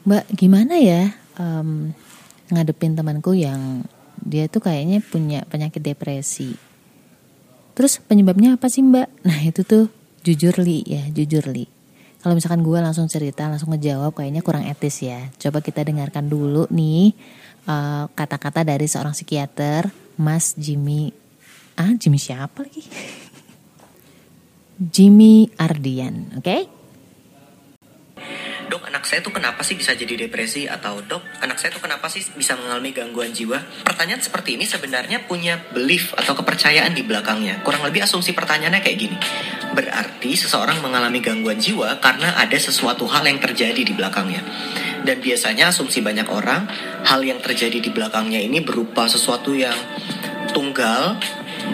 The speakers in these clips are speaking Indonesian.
Mbak, gimana ya um, ngadepin temanku yang dia tuh kayaknya punya penyakit depresi. Terus penyebabnya apa sih Mbak? Nah itu tuh jujur li ya, jujur li. Kalau misalkan gue langsung cerita, langsung ngejawab kayaknya kurang etis ya. Coba kita dengarkan dulu nih eh, kata-kata uh, dari seorang psikiater, Mas Jimmy. Ah, Jimmy siapa lagi? Jimmy Ardian, oke? Okay? Dok anak saya tuh kenapa sih bisa jadi depresi? Atau dok anak saya tuh kenapa sih bisa mengalami gangguan jiwa? Pertanyaan seperti ini sebenarnya punya belief atau kepercayaan di belakangnya. Kurang lebih asumsi pertanyaannya kayak gini. Berarti seseorang mengalami gangguan jiwa karena ada sesuatu hal yang terjadi di belakangnya. Dan biasanya asumsi banyak orang hal yang terjadi di belakangnya ini berupa sesuatu yang tunggal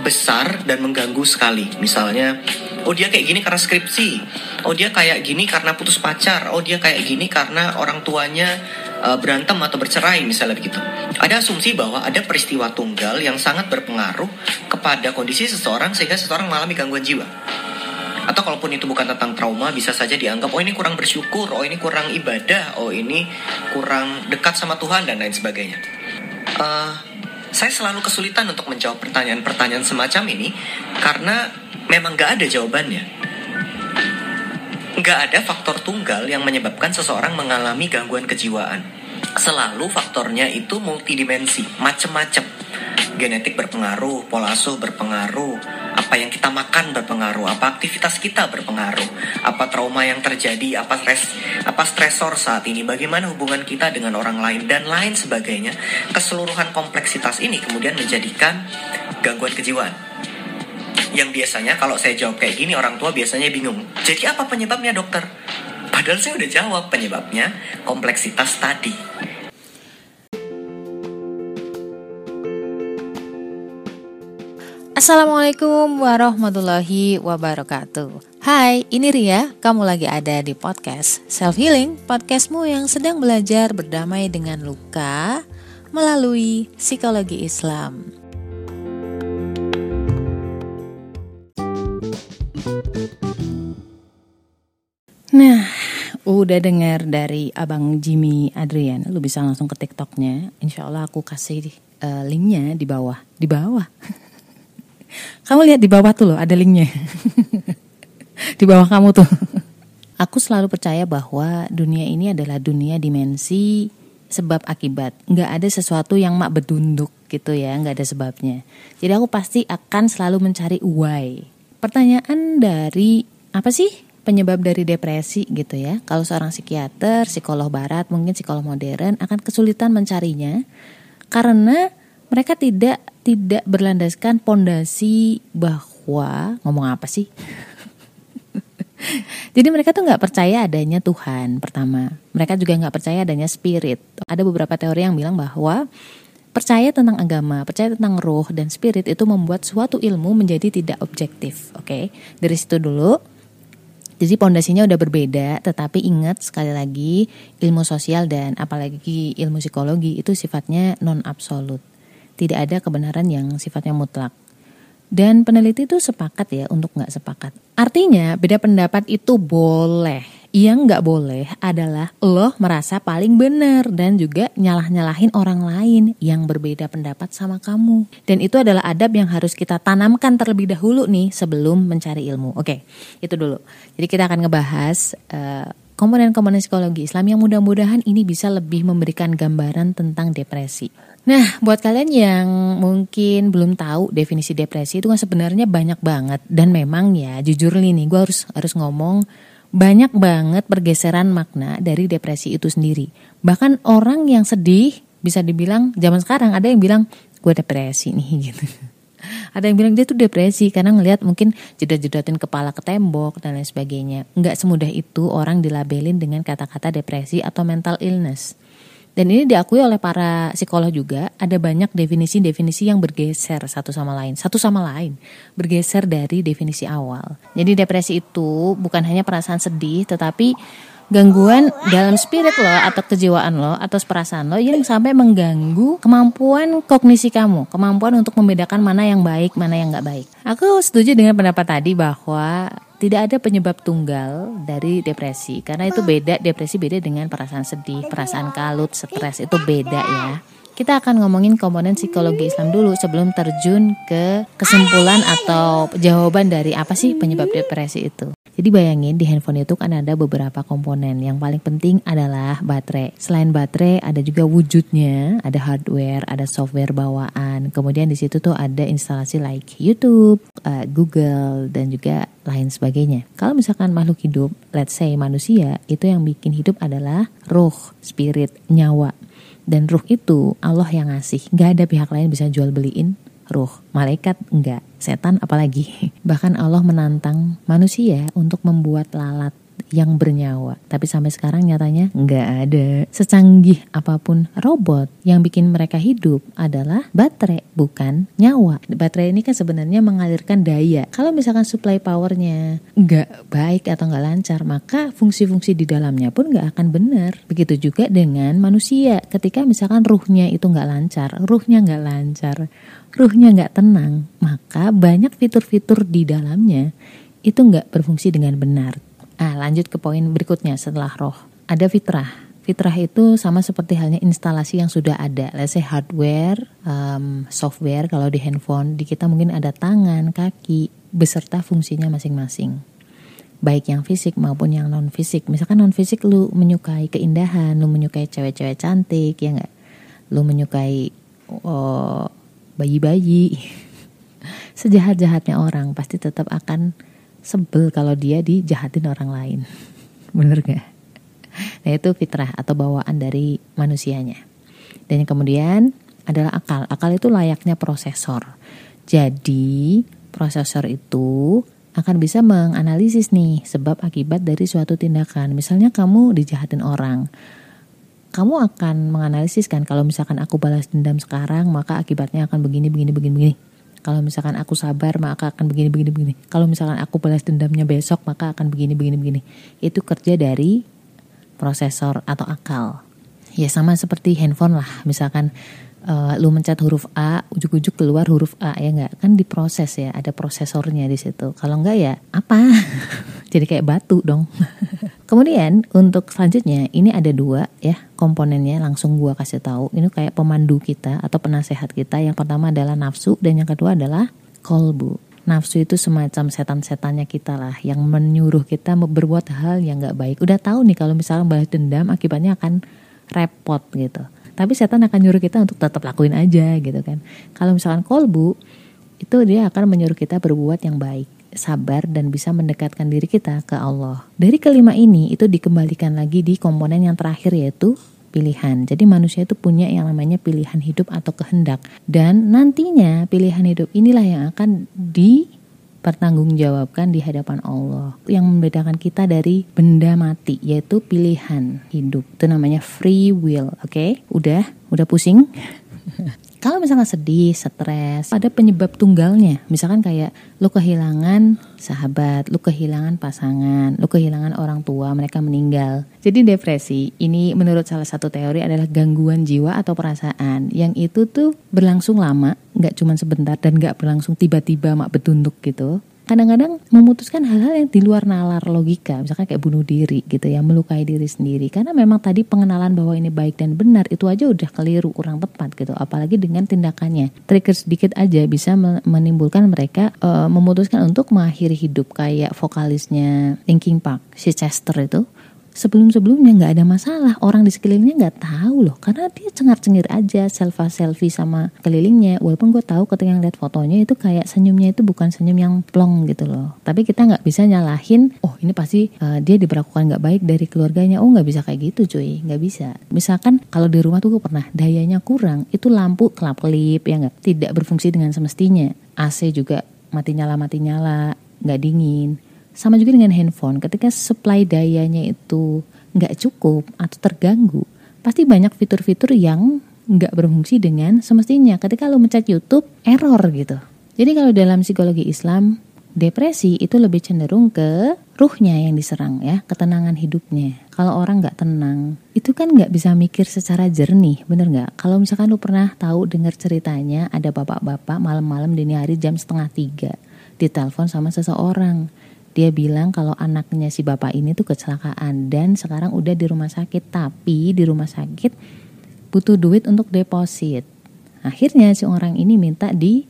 besar dan mengganggu sekali. Misalnya oh dia kayak gini karena skripsi oh dia kayak gini karena putus pacar. Oh dia kayak gini karena orang tuanya uh, berantem atau bercerai misalnya begitu. Ada asumsi bahwa ada peristiwa tunggal yang sangat berpengaruh kepada kondisi seseorang sehingga seseorang mengalami gangguan jiwa. Atau kalaupun itu bukan tentang trauma bisa saja dianggap oh ini kurang bersyukur oh ini kurang ibadah oh ini kurang dekat sama Tuhan dan lain sebagainya. Uh, saya selalu kesulitan untuk menjawab pertanyaan-pertanyaan semacam ini karena memang gak ada jawabannya. Gak ada faktor tunggal yang menyebabkan seseorang mengalami gangguan kejiwaan. Selalu faktornya itu multidimensi, macem-macem. Genetik berpengaruh, pola asuh berpengaruh, apa yang kita makan berpengaruh, apa aktivitas kita berpengaruh, apa trauma yang terjadi, apa stres, apa stresor saat ini, bagaimana hubungan kita dengan orang lain dan lain sebagainya. Keseluruhan kompleksitas ini kemudian menjadikan gangguan kejiwaan yang biasanya kalau saya jawab kayak gini orang tua biasanya bingung. Jadi apa penyebabnya dokter? Padahal saya udah jawab penyebabnya kompleksitas tadi. Assalamualaikum warahmatullahi wabarakatuh. Hai, ini Ria. Kamu lagi ada di podcast Self Healing, podcastmu yang sedang belajar berdamai dengan luka melalui psikologi Islam. Nah, udah dengar dari abang Jimmy Adrian, lu bisa langsung ke TikToknya. Insya Allah aku kasih uh, linknya di bawah, di bawah. kamu lihat di bawah tuh loh, ada linknya. di bawah kamu tuh. aku selalu percaya bahwa dunia ini adalah dunia dimensi sebab akibat. Nggak ada sesuatu yang mak bedunduk gitu ya, nggak ada sebabnya. Jadi aku pasti akan selalu mencari why. Pertanyaan dari apa sih penyebab dari depresi gitu ya. Kalau seorang psikiater, psikolog barat, mungkin psikolog modern akan kesulitan mencarinya karena mereka tidak tidak berlandaskan pondasi bahwa ngomong apa sih? Jadi mereka tuh nggak percaya adanya Tuhan pertama. Mereka juga nggak percaya adanya spirit. Ada beberapa teori yang bilang bahwa percaya tentang agama, percaya tentang roh dan spirit itu membuat suatu ilmu menjadi tidak objektif. Oke, okay? dari situ dulu jadi pondasinya udah berbeda, tetapi ingat sekali lagi ilmu sosial dan apalagi ilmu psikologi itu sifatnya non absolut. Tidak ada kebenaran yang sifatnya mutlak. Dan peneliti itu sepakat ya untuk nggak sepakat. Artinya beda pendapat itu boleh, yang nggak boleh adalah lo merasa paling benar dan juga nyalah-nyalahin orang lain yang berbeda pendapat sama kamu. Dan itu adalah adab yang harus kita tanamkan terlebih dahulu nih sebelum mencari ilmu. Oke, itu dulu. Jadi kita akan ngebahas uh, komponen-komponen psikologi Islam yang mudah-mudahan ini bisa lebih memberikan gambaran tentang depresi. Nah, buat kalian yang mungkin belum tahu definisi depresi itu kan sebenarnya banyak banget dan memang ya jujur nih, gue harus harus ngomong banyak banget pergeseran makna dari depresi itu sendiri. Bahkan orang yang sedih bisa dibilang zaman sekarang ada yang bilang gue depresi nih gitu. Ada yang bilang dia tuh depresi karena ngelihat mungkin jedat-jedatin kepala ke tembok dan lain sebagainya. Nggak semudah itu orang dilabelin dengan kata-kata depresi atau mental illness. Dan ini diakui oleh para psikolog juga ada banyak definisi-definisi yang bergeser satu sama lain, satu sama lain, bergeser dari definisi awal. Jadi depresi itu bukan hanya perasaan sedih, tetapi gangguan dalam spirit lo atau kejiwaan lo atau perasaan lo yang sampai mengganggu kemampuan kognisi kamu, kemampuan untuk membedakan mana yang baik, mana yang nggak baik. Aku setuju dengan pendapat tadi bahwa tidak ada penyebab tunggal dari depresi karena itu beda depresi beda dengan perasaan sedih, perasaan kalut, stres itu beda ya. Kita akan ngomongin komponen psikologi Islam dulu sebelum terjun ke kesimpulan atau jawaban dari apa sih penyebab depresi itu. Jadi bayangin di handphone itu kan ada beberapa komponen. Yang paling penting adalah baterai. Selain baterai ada juga wujudnya, ada hardware, ada software bawaan. Kemudian di situ tuh ada instalasi like YouTube, uh, Google dan juga lain sebagainya. Kalau misalkan makhluk hidup, let's say manusia, itu yang bikin hidup adalah roh, spirit, nyawa. Dan ruh itu Allah yang ngasih. Gak ada pihak lain bisa jual beliin ruh. Malaikat enggak, setan apalagi. Bahkan Allah menantang manusia untuk membuat lalat yang bernyawa. Tapi sampai sekarang nyatanya nggak ada. Secanggih apa pun robot yang bikin mereka hidup adalah baterai, bukan nyawa. Baterai ini kan sebenarnya mengalirkan daya. Kalau misalkan supply powernya nggak baik atau nggak lancar, maka fungsi-fungsi di dalamnya pun nggak akan benar. Begitu juga dengan manusia. Ketika misalkan ruhnya itu nggak lancar, ruhnya nggak lancar, ruhnya nggak tenang, maka banyak fitur-fitur di dalamnya itu nggak berfungsi dengan benar. Ah, lanjut ke poin berikutnya setelah roh. Ada fitrah. Fitrah itu sama seperti halnya instalasi yang sudah ada. Let's say hardware, um, software kalau di handphone, di kita mungkin ada tangan, kaki, beserta fungsinya masing-masing. Baik yang fisik maupun yang non fisik. Misalkan non fisik lu menyukai keindahan, lu menyukai cewek-cewek cantik, ya enggak? Lu menyukai oh, bayi-bayi. Sejahat-jahatnya orang pasti tetap akan sebel kalau dia dijahatin orang lain. Bener gak? Nah itu fitrah atau bawaan dari manusianya. Dan yang kemudian adalah akal. Akal itu layaknya prosesor. Jadi prosesor itu akan bisa menganalisis nih sebab akibat dari suatu tindakan. Misalnya kamu dijahatin orang. Kamu akan menganalisis kan kalau misalkan aku balas dendam sekarang maka akibatnya akan begini begini begini begini kalau misalkan aku sabar maka akan begini begini begini. Kalau misalkan aku balas dendamnya besok maka akan begini begini begini. Itu kerja dari prosesor atau akal. Ya sama seperti handphone lah. Misalkan uh, lu mencet huruf A ujuk-ujuk keluar huruf A ya nggak kan diproses ya ada prosesornya di situ kalau enggak ya apa jadi kayak batu dong Kemudian untuk selanjutnya ini ada dua ya komponennya langsung gua kasih tahu. Ini kayak pemandu kita atau penasehat kita. Yang pertama adalah nafsu dan yang kedua adalah kolbu. Nafsu itu semacam setan-setannya kita lah yang menyuruh kita berbuat hal yang nggak baik. Udah tahu nih kalau misalnya balas dendam akibatnya akan repot gitu. Tapi setan akan nyuruh kita untuk tetap lakuin aja gitu kan. Kalau misalkan kolbu itu dia akan menyuruh kita berbuat yang baik sabar dan bisa mendekatkan diri kita ke Allah. Dari kelima ini itu dikembalikan lagi di komponen yang terakhir yaitu pilihan. Jadi manusia itu punya yang namanya pilihan hidup atau kehendak dan nantinya pilihan hidup inilah yang akan dipertanggungjawabkan di hadapan Allah. Yang membedakan kita dari benda mati yaitu pilihan hidup. Itu namanya free will, oke? Okay? Udah, udah pusing? Kalau misalnya sedih, stres, ada penyebab tunggalnya. Misalkan kayak lu kehilangan sahabat, lu kehilangan pasangan, lu kehilangan orang tua, mereka meninggal. Jadi depresi ini menurut salah satu teori adalah gangguan jiwa atau perasaan yang itu tuh berlangsung lama, nggak cuma sebentar dan nggak berlangsung tiba-tiba mak betunduk gitu kadang-kadang memutuskan hal-hal yang di luar nalar logika, misalkan kayak bunuh diri gitu ya, melukai diri sendiri. Karena memang tadi pengenalan bahwa ini baik dan benar itu aja udah keliru, kurang tepat gitu. Apalagi dengan tindakannya. Trigger sedikit aja bisa menimbulkan mereka uh, memutuskan untuk mengakhiri hidup kayak vokalisnya Linkin Park, si Chester itu sebelum-sebelumnya nggak ada masalah. Orang di sekelilingnya nggak tahu loh. Karena dia cengar-cengir aja selfie selfie sama kelilingnya. Walaupun gue tahu ketika ngeliat fotonya itu kayak senyumnya itu bukan senyum yang plong gitu loh. Tapi kita nggak bisa nyalahin oh ini pasti uh, dia diperlakukan nggak baik dari keluarganya. Oh nggak bisa kayak gitu cuy. Nggak bisa. Misalkan kalau di rumah tuh gue pernah dayanya kurang itu lampu kelap kelip ya nggak? Tidak berfungsi dengan semestinya. AC juga mati nyala mati nyala nggak dingin sama juga dengan handphone, ketika supply dayanya itu nggak cukup atau terganggu, pasti banyak fitur-fitur yang nggak berfungsi dengan semestinya. Ketika lo mencet YouTube, error gitu. Jadi kalau dalam psikologi Islam, depresi itu lebih cenderung ke ruhnya yang diserang ya, ketenangan hidupnya. Kalau orang nggak tenang, itu kan nggak bisa mikir secara jernih, bener nggak? Kalau misalkan lo pernah tahu dengar ceritanya ada bapak-bapak malam-malam dini hari jam setengah tiga ditelepon sama seseorang Dia bilang kalau anaknya si bapak ini tuh kecelakaan dan sekarang udah di rumah sakit, tapi di rumah sakit butuh duit untuk deposit. Akhirnya si orang ini minta di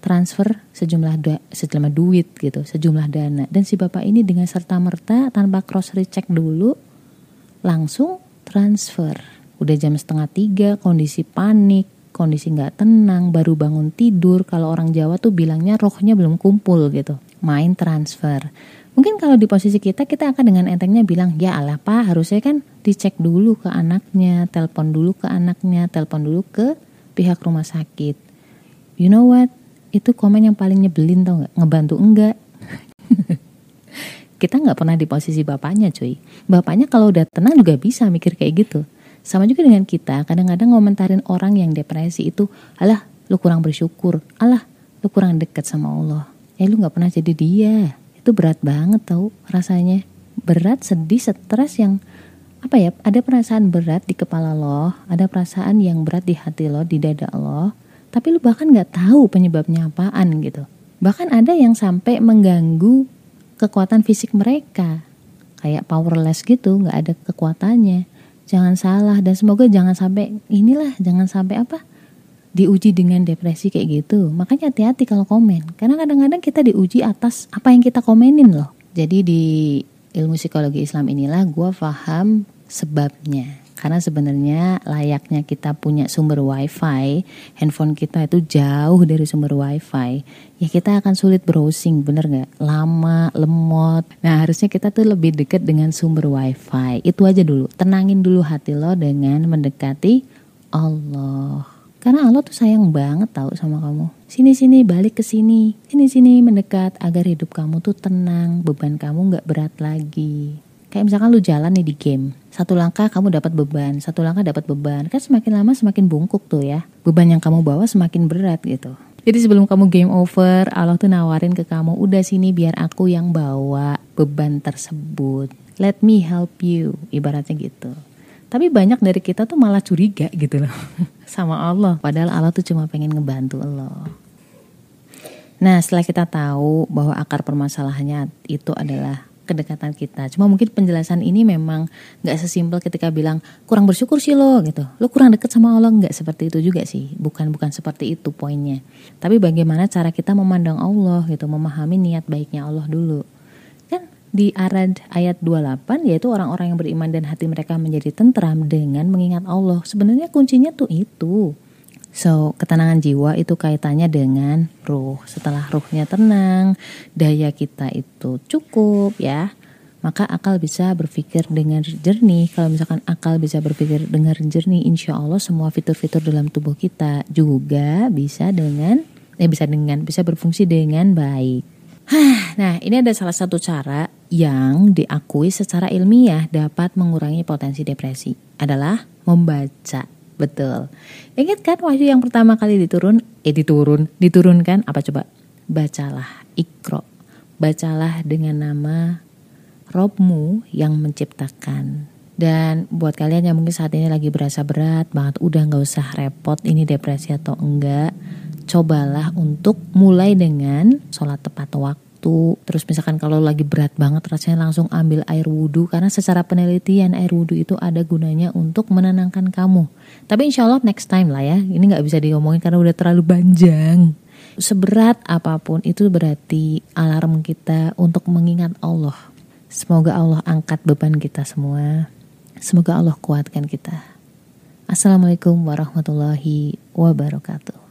transfer sejumlah du sejumlah duit gitu, sejumlah dana. Dan si bapak ini dengan serta merta tanpa cross recheck dulu langsung transfer. Udah jam setengah tiga, kondisi panik, kondisi nggak tenang, baru bangun tidur. Kalau orang Jawa tuh bilangnya rohnya belum kumpul gitu main transfer. Mungkin kalau di posisi kita, kita akan dengan entengnya bilang, ya Allah pak, harusnya kan dicek dulu ke anaknya, telepon dulu ke anaknya, telepon dulu ke pihak rumah sakit. You know what? Itu komen yang paling nyebelin tau gak? Ngebantu enggak? kita nggak pernah di posisi bapaknya cuy. Bapaknya kalau udah tenang juga bisa mikir kayak gitu. Sama juga dengan kita, kadang-kadang ngomentarin orang yang depresi itu, alah lu kurang bersyukur, alah lu kurang dekat sama Allah ya lu nggak pernah jadi dia. Itu berat banget tau rasanya. Berat sedih stres yang apa ya ada perasaan berat di kepala lo ada perasaan yang berat di hati lo di dada lo tapi lu bahkan nggak tahu penyebabnya apaan gitu. Bahkan ada yang sampai mengganggu kekuatan fisik mereka. Kayak powerless gitu nggak ada kekuatannya. Jangan salah dan semoga jangan sampai inilah jangan sampai apa diuji dengan depresi kayak gitu. Makanya hati-hati kalau komen. Karena kadang-kadang kita diuji atas apa yang kita komenin loh. Jadi di ilmu psikologi Islam inilah gue paham sebabnya. Karena sebenarnya layaknya kita punya sumber wifi, handphone kita itu jauh dari sumber wifi, ya kita akan sulit browsing, bener gak? Lama, lemot. Nah harusnya kita tuh lebih dekat dengan sumber wifi. Itu aja dulu, tenangin dulu hati lo dengan mendekati Allah. Karena Allah tuh sayang banget tahu sama kamu. Sini-sini balik ke sini. Sini-sini mendekat agar hidup kamu tuh tenang, beban kamu nggak berat lagi. Kayak misalkan lu jalan nih di game. Satu langkah kamu dapat beban, satu langkah dapat beban. Kan semakin lama semakin bungkuk tuh ya. Beban yang kamu bawa semakin berat gitu. Jadi sebelum kamu game over, Allah tuh nawarin ke kamu, udah sini biar aku yang bawa beban tersebut. Let me help you, ibaratnya gitu. Tapi banyak dari kita tuh malah curiga gitu loh sama Allah. Padahal Allah tuh cuma pengen ngebantu lo. Nah setelah kita tahu bahwa akar permasalahannya itu adalah kedekatan kita. Cuma mungkin penjelasan ini memang nggak sesimpel ketika bilang kurang bersyukur sih lo gitu. Lo kurang deket sama Allah nggak seperti itu juga sih. Bukan bukan seperti itu poinnya. Tapi bagaimana cara kita memandang Allah gitu, memahami niat baiknya Allah dulu di Arad ayat 28 yaitu orang-orang yang beriman dan hati mereka menjadi tentram dengan mengingat Allah. Sebenarnya kuncinya tuh itu. So, ketenangan jiwa itu kaitannya dengan ruh. Setelah ruhnya tenang, daya kita itu cukup ya, maka akal bisa berpikir dengan jernih. Kalau misalkan akal bisa berpikir dengan jernih, insya Allah semua fitur-fitur dalam tubuh kita juga bisa dengan, eh bisa dengan, bisa berfungsi dengan baik. Nah, ini ada salah satu cara yang diakui secara ilmiah dapat mengurangi potensi depresi adalah membaca. Betul. Ingat kan wahyu yang pertama kali diturun, eh diturun, diturunkan apa coba? Bacalah, ikro. Bacalah dengan nama Robmu yang menciptakan. Dan buat kalian yang mungkin saat ini lagi berasa berat banget, udah nggak usah repot ini depresi atau enggak cobalah untuk mulai dengan sholat tepat waktu. Terus misalkan kalau lagi berat banget rasanya langsung ambil air wudhu. Karena secara penelitian air wudhu itu ada gunanya untuk menenangkan kamu. Tapi insya Allah next time lah ya ini nggak bisa diomongin karena udah terlalu panjang. Seberat apa pun itu berarti alarm kita untuk mengingat Allah. Semoga Allah angkat beban kita semua. Semoga Allah kuatkan kita. Assalamualaikum warahmatullahi wabarakatuh